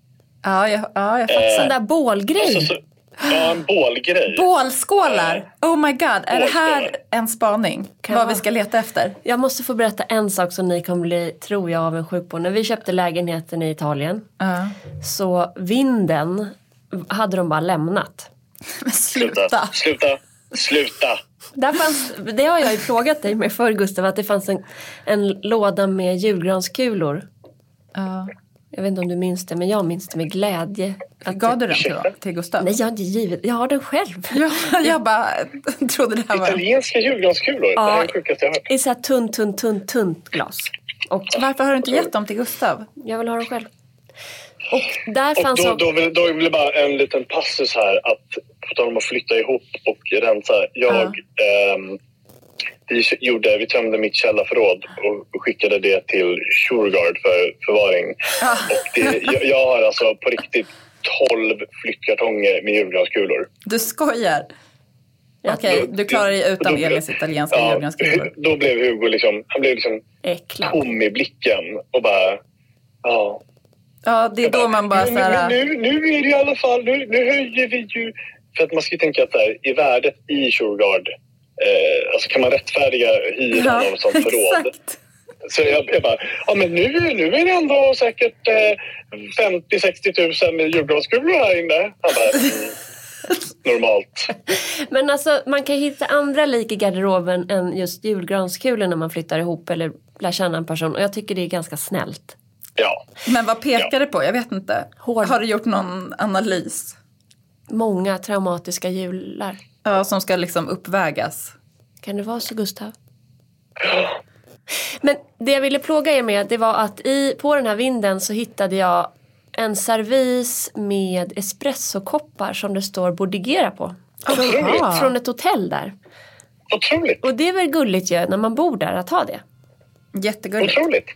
Ja, jag, ja, jag fattar. Sån där bålgrej. Alltså, så, ja, en bålgrej. Bålskålar! Oh my god, är det här en spaning? Kan vad vi ska leta efter? Jag måste få berätta en sak som ni kommer bli, tror jag, avundsjuk på. När vi köpte lägenheten i Italien Ja. så vinden hade de bara lämnat. Men sluta! Sluta. Sluta. Sluta. Där fanns, det har jag ju frågat dig med förr Gustav, att det fanns en, en låda med julgranskulor. Ja. Jag vet inte om du minns det, men jag minns det med glädje. Att Gav du den till, till Gustav? Nej, jag har inte givit. Jag har den själv. Ja, jag bara trodde det här var... Italienska julgranskulor. Ja. Det här är det sjukaste jag har hört. I så här tunt, tunt, tunt, tunt glas. Och Varför har du inte gett dem till Gustav? jag vill ha dem själv. Och där Och fanns då, också... då, vill, då vill jag bara en liten passus här. Att på tal om att flytta ihop och rensa. Jag, ehm, vi, gjorde, vi tömde mitt källarförråd och skickade det till Shurgard för förvaring. Och det, jag, jag har alltså på riktigt 12 flyttkartonger med julgranskulor. Du skojar? Okej, du klarar dig utan Då- Elis italienska Ja, julgranskulor. då blev Hugo liksom, han blev liksom Äcklad. tom i blicken och bara... Ja, Ja, det är då man bara så här... men nu, nu är det i alla fall, nu, nu höjer vi ju... För att man ska ju tänka att här, i värdet i Shurgard, eh, alltså kan man rättfärdiga hyran av ett sånt förråd? exakt. Så jag, jag bara, ja men nu, nu är det ändå säkert eh, 50-60 000 julgranskulor här inne. Han bara, mm, normalt. Men alltså man kan hitta andra lik i garderoben än just julgranskulor när man flyttar ihop eller lär känna en person. Och jag tycker det är ganska snällt. Ja. Men vad pekar det på? Jag vet inte. Hård. Har du gjort någon analys? Många traumatiska jular. Ja, som ska liksom uppvägas. Kan det vara så Gustav? Men det jag ville plåga er med det var att i, på den här vinden så hittade jag en servis med espressokoppar som det står Bordigera på. Otroligt. Från ett hotell där. Otroligt. Och det är väl gulligt ju när man bor där att ha det. Jättegulligt. Otroligt.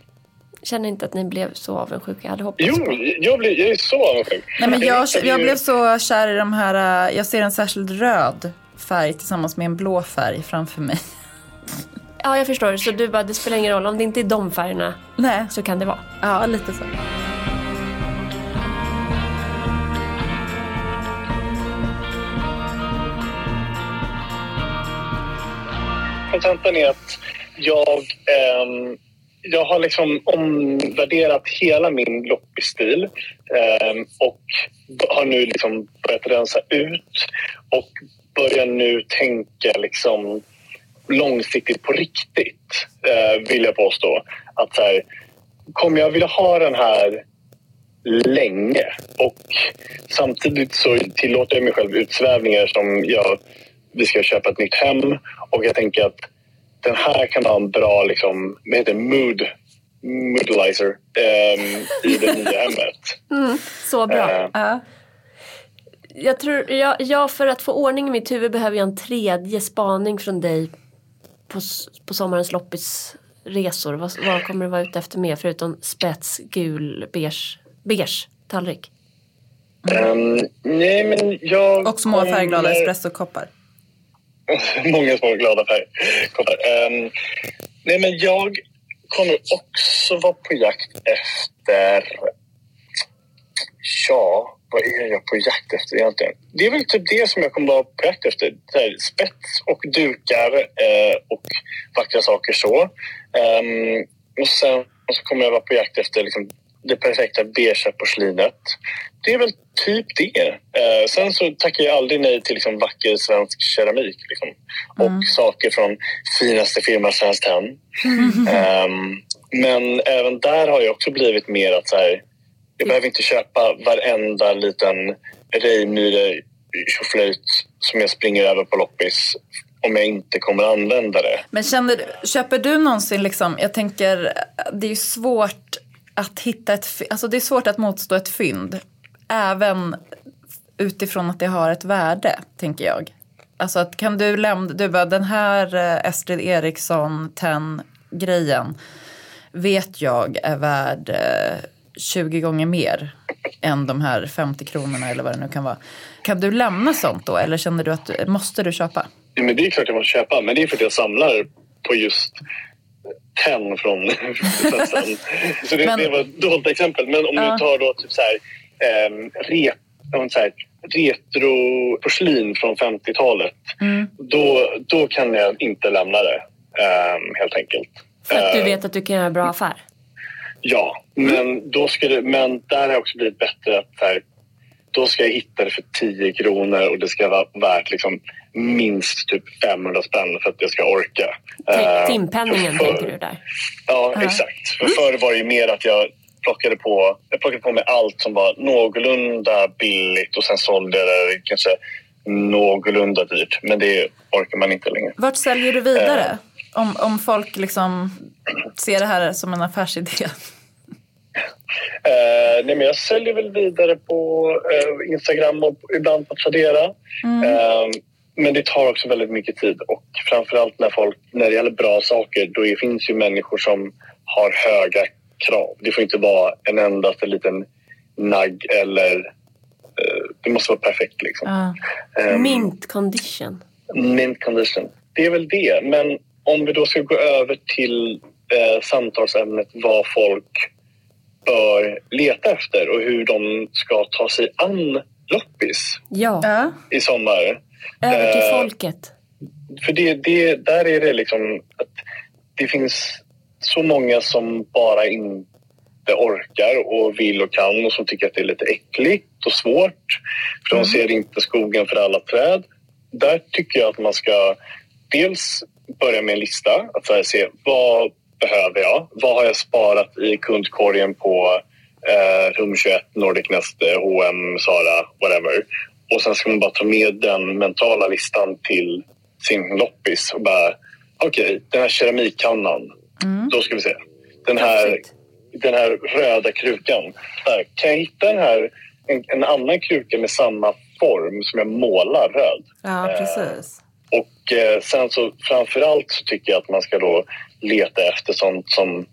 Känner inte att ni blev så avundsjuka. Jag hade hoppats Jo, på. jag, blir, jag är så avundsjuk. Nej, men jag, hittade jag blev så kär i de här, äh, jag ser en särskild röd färg tillsammans med en blå färg framför mig. Ja, jag förstår. Så du bara, det spelar ingen roll. Om det inte är de färgerna Nej, så kan det vara. ja lite så. kontentan är att jag, ehm, jag har liksom omvärderat hela min loppisstil eh, och har nu liksom börjat rensa ut och börjar nu tänka liksom långsiktigt på riktigt, eh, vill jag påstå. Att så här, kommer jag vilja ha den här länge och samtidigt så tillåter jag mig själv utsvävningar som jag, vi ska köpa ett nytt hem och jag tänker att den här kan ha en bra liksom, vad heter mood, moodalizer ehm, i det nya hemmet. Så bra. Eh, Ja. Jag tror, jag, jag för att få ordning i mitt huvud behöver jag en tredje spaning från dig på, på sommarens loppisresor. Vad, vad kommer du vara ute efter mer förutom spets, gul, beige, beige tallrik? ehm, nej, men jag Och små färgglada kommer- espressokoppar. Många små glada färgkoppar. Um, ehm, nej, men jag kommer också vara på jakt efter... Ja, vad är jag på jakt efter egentligen? Det är väl typ det som jag kommer vara på jakt efter. Så här, spets och dukar eh, och vackra saker så. Um, och sen så kommer jag vara på jakt efter liksom, det perfekta beiga porslinet det är väl typ det. Eh, sen så tackar jag aldrig nej till liksom, vacker svensk keramik. Liksom. Och Mm. saker från finaste firma Svenskt Tenn. Ehm, men även där har jag också blivit mer att så här, jag behöver inte köpa varenda liten Reimyre tjoflöjt som jag springer över på loppis om jag inte kommer använda det. Men känner, köper du någonsin liksom, jag tänker det är ju svårt att hitta ett, alltså det är svårt att motstå ett fynd. Även utifrån att det har ett värde, tänker jag. Alltså att kan du lämna, du bara den här eh, Estrid Eriksson 10-grejen vet jag är värd eh, 20 gånger mer än de här 50 kronorna eller vad det nu kan vara. Kan du lämna sånt då eller känner du att du, måste du köpa? Ja, men det är klart jag måste köpa, men det är för att jag samlar på just tenn från festen. Så det, Men- det var ett dåligt exempel. Men om Ja. du tar då typ så här, så här, retroporslin från 50-talet. Mm. Då, då kan jag inte lämna det, ehm, helt enkelt. För att du Eh, vet att du kan göra bra affär. Ja, men, då ska det, men där har jag också blivit bättre. att här, Då ska jag hitta det för 10 kronor och det ska vara värt liksom minst typ 500 spänn för att jag ska orka. Tänk Eh, Timpenningen för- tänker du där. Ja, Ja. exakt. För förr var det mer att jag plockade på, jag plockade på mig allt som var någorlunda billigt och sen sålde jag det kanske någorlunda dyrt. Men det orkar man inte längre. Vart säljer du vidare? Om, om folk liksom ser det här som en affärsidé. Eh, nej, men jag säljer väl vidare på eh, Instagram och ibland på Tradera. Eh, men det tar också väldigt mycket tid och framförallt när folk, när det gäller bra saker, då finns ju människor som har höga krav. Det får inte vara en endaste liten nagg eller eh, det måste vara perfekt liksom. Ja. Ehm, Mint condition. Mint condition. Det är väl det. Men om vi då ska gå över till eh, samtalsämnet vad folk bör leta efter och hur de ska ta sig an loppis Ja, Ja. i sommar. över till eh, folket. För det, det, där är det liksom att det finns så många som bara inte orkar och vill och kan och som tycker att det är lite äckligt och svårt. För de ser inte skogen för alla träd. Där tycker jag att man ska dels börja med en lista. Att så se vad behöver jag? Vad har jag sparat i kundkorgen på eh, Rum 21, Nordic Nest, H&M, Zara, whatever. Och sen ska man bara ta med den mentala listan till sin loppis och bara okej, den här keramikkannan, då ska vi se. Den här, den här röda krukan. Där, kan jag hitta den här, en, en annan kruka med samma form som jag målar röd? ja, precis. Och eh, sen så framförallt så tycker jag att man ska då leta efter sånt som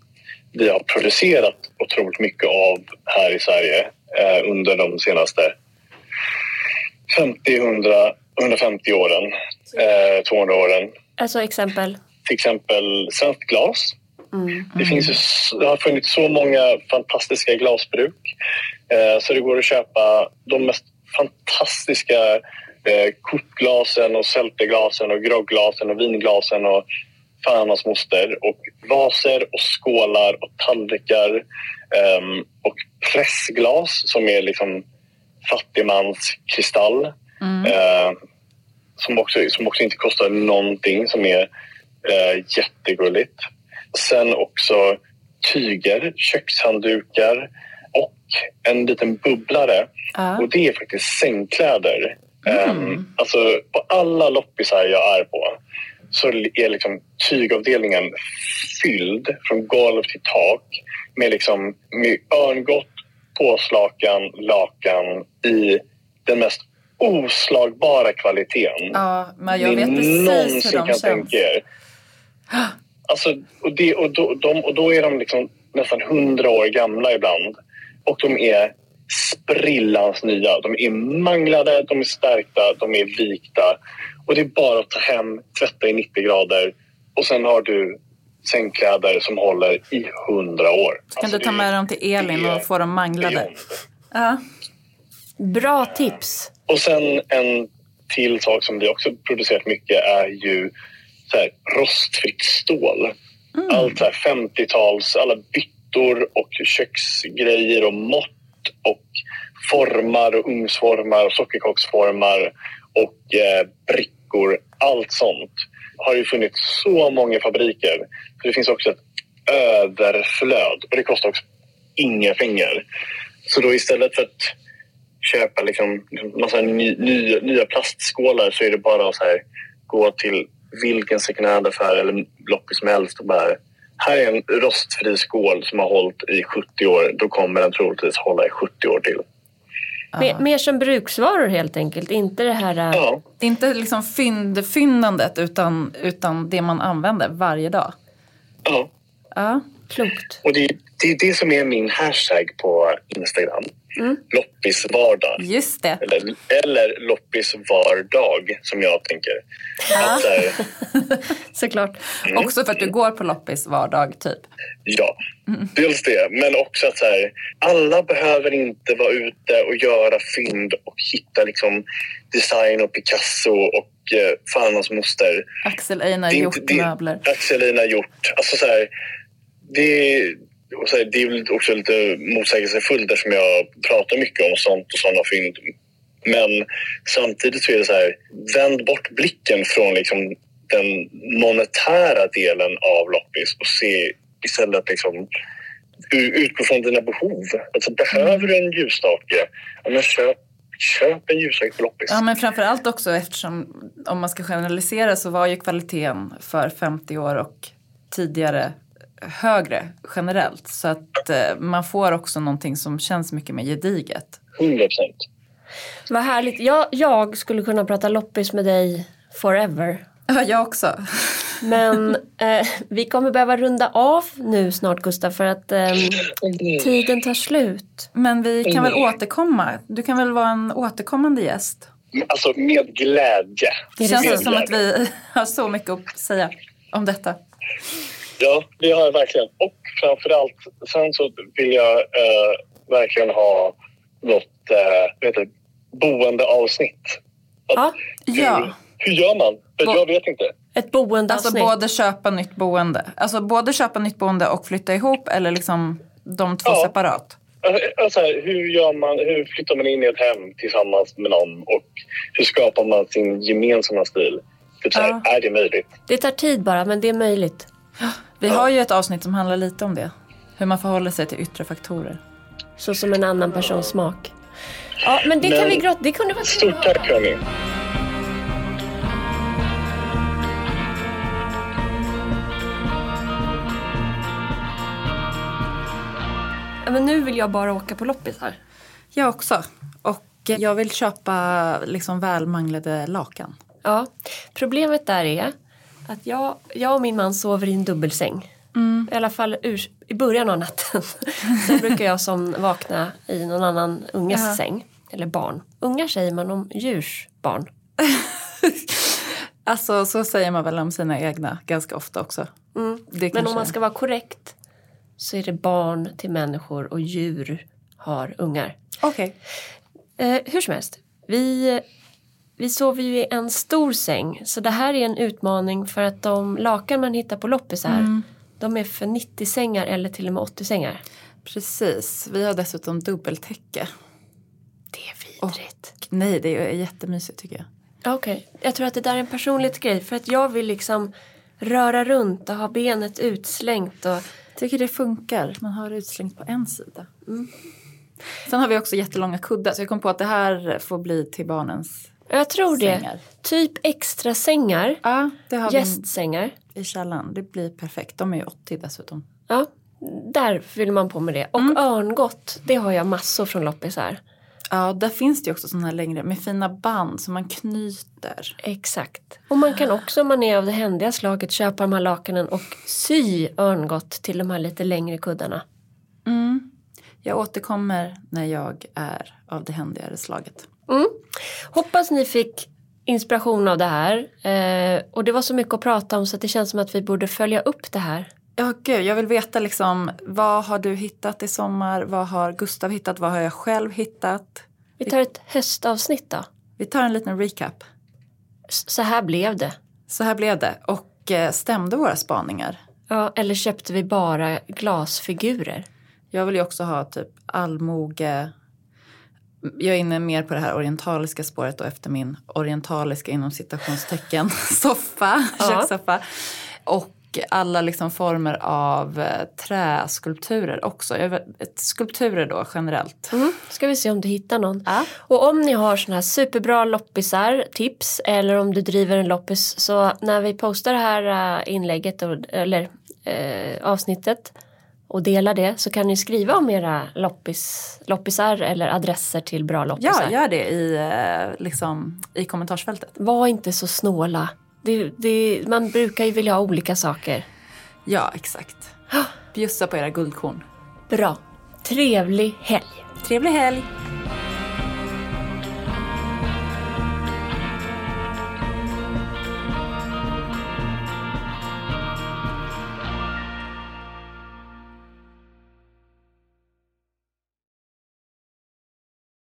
vi har producerat otroligt mycket av här i Sverige eh, under de senaste 50, 100, 150 åren, eh, 200 åren. Alltså exempel. Till exempel svenskt glas. Mm. Det, finns ju, det har funnits så många fantastiska glasbruk eh, så det går att köpa de mest fantastiska eh, kortglasen och sälteglasen och grogglasen och vinglasen och fan hans moster och vaser och skålar och tallrikar ehm, och pressglas som är liksom fattigmans kristall eh, som, också, som också inte kostar någonting som är eh, jättegulligt. Sen också tyger, kökshanddukar och en liten bubblare. Ja. Och det är faktiskt sängkläder. Um, alltså på alla loppisar jag är på så är liksom tygavdelningen fylld från golv till tak med, liksom, med örngott, påslakan, lakan i den mest oslagbara kvaliteten Ja, men jag ni vet precis hur de kan känns. tänka er. Alltså, och, det, och, då, de, och då är de liksom nästan hundra år gamla ibland. Och de är sprillans nya. De är manglade, de är stärkta, de är vikta. Och det är bara att ta hem, tvätta i 90 grader och sen har du sängkläder som håller i hundra år. Kan Alltså, du ta med dem till Elin är och få dem manglade? Ja. Bra tips. Och sen en till sak som vi också producerat mycket är ju så här, rostfritt stål. Allt så här 50-tals, alla byttor och köksgrejer och mått och formar och ugnsformar och sockerkaksformar och eh, brickor. Allt sånt har ju funnits så många fabriker. Så det finns också ett överflöd och det kostar också inga pengar. Så då istället för att köpa liksom massa ny, ny, nya plastskålar så är det bara att så här, gå till vilken second hand-affär eller loppis som helst och bara här är en rostfri skål som har hållit i 70 år. Då kommer den troligtvis hålla i 70 år till. Mer, mer som bruksvaror helt enkelt, inte det här... äh, Ja, Det är inte liksom fyndfyndandet utan, utan det man använder varje dag. ja. Ja. Klokt. Och det, det är det som är min hashtag på Instagram. Loppisvardag. Just det. Eller, eller loppisvardag som jag tänker. Att, så här, Såklart. Också för att du går på loppis vardag typ. Ja, dels det. Men också att så här, alla behöver inte vara ute och göra fynd och hitta liksom design och Picasso och eh, fan hans moster. Axel Einar det- möbler. Axel Einar gjort. Alltså så här, det, och så här, det är väl också lite motsägelsefullt eftersom jag pratar mycket om sånt och sådana fynd. Men samtidigt så är det så här, vänd bort blicken från liksom den monetära delen av loppis och se istället liksom utgå från dina behov. Alltså, behöver du en ljusstake? Ja, men köp, köp en ljusstake på loppis. Ja men framförallt också eftersom om man ska generalisera så var ju kvaliteten för 50 år och tidigare högre generellt. Så att eh, man får också någonting som känns mycket mer gediget. 100 procent. Vad härligt. Jag, jag skulle kunna prata loppis med dig forever. Ja, jag också. Men eh, vi kommer behöva runda av nu snart Gustav för att eh, tiden tar slut. Men vi kan väl återkomma. Du kan väl vara en återkommande gäst. Alltså med glädje. Det känns Med som att glädje. vi har så mycket att säga om detta. Ja, det har jag verkligen. Och framförallt, sen så vill jag eh, verkligen ha något eh, heter det, boendeavsnitt. Ja, Ja, Hur, hur gör man? För Bo- jag vet inte. ett alltså boendeavsnitt. både köpa nytt boende. Alltså både köpa nytt boende och flytta ihop eller liksom de två Ja. separat. Alltså, hur, gör man, hur flyttar man in i ett hem tillsammans med någon och hur skapar man sin gemensamma stil? Typ så här, Ja. Är det möjligt? Det tar tid bara men det är möjligt. Vi har ju ett avsnitt som handlar lite om det. Hur man förhåller sig till yttre faktorer. Så som en annan persons smak. Ja men det kan Men- vi gråta. Det kunde vara Stort tack hörni. Ja, men nu vill jag bara åka på loppisar. Jag också. Och jag vill köpa liksom välmanglade lakan. Ja, problemet där är att jag, jag och min man sover i en dubbelsäng. I alla fall ur, i början av natten. Sen brukar jag som vakna i någon annan unges Ja. säng. Eller barn. Ungar säger man om djurs barn. Alltså så säger man väl om sina egna ganska ofta också. Mm. Men kanske- om man ska vara korrekt så är det barn till människor och djur har ungar. Okej. Eh, hur som helst, vi, vi sover ju i en stor säng så det här är en utmaning för att de lakan man hittar på loppisar de är för 90-sängar eller till och med 80-sängar. Precis. Vi har dessutom dubbeltäcke. Det är vidrigt. Nej, det är jättemysigt tycker jag. Okej, jag tror att det där är en personlig grej för att jag vill liksom röra runt och ha benet utslängt och tycker det funkar. Man har utslängt på en sida. Sen har vi också jättelånga kuddar så jag kom på att det här får bli till barnens jag tror det. sängar. Typ extra sängar, Ja, det har gästsängar. i källaren. Det blir perfekt. De är ju 80 dessutom. Ja, där fyller man på med det. Och örngott, det har jag massor från loppisar. Ja, där finns det ju också sådana här längre med fina band som man knyter. Exakt. Och man kan också om man är av det händiga slaget köpa de här lakanen och sy örngott till de här lite längre kuddarna. Mm. Jag återkommer när jag är av det händigare slaget. Mm. Hoppas ni fick inspiration av det här. Eh, och det var så mycket att prata om så det känns som att vi borde följa upp det här. Ja, gud, jag vill veta liksom vad har du hittat i sommar? Vad har Gustav hittat? Vad har jag själv hittat? Vi tar ett höstavsnitt då. Vi tar en liten recap. S- Så här blev det. Så här blev det. Och eh, stämde våra spaningar? Ja, eller köpte vi bara glasfigurer? Jag vill ju också ha typ allmoge, jag är inne mer på det här orientaliska spåret och efter min orientaliska inom citationstecken soffa, Ja. kökssoffa. Och alla liksom former av eh, träskulpturer också. Skulpturer då generellt. Mm. Ska vi se om du hittar någon. Ja. Och om ni har såna här superbra loppisar, tips, eller om du driver en loppis så när vi postar det här äh, inlägget eller eh, avsnittet och delar det så kan ni skriva om era loppis, loppisar eller adresser till bra loppisar. Ja, gör det i, eh, liksom, i kommentarsfältet. Var inte så snåla. Det, det, man brukar ju vilja ha olika saker. Ja, exakt. Bjussa på era guldkorn. Bra. Trevlig helg. Trevlig helg!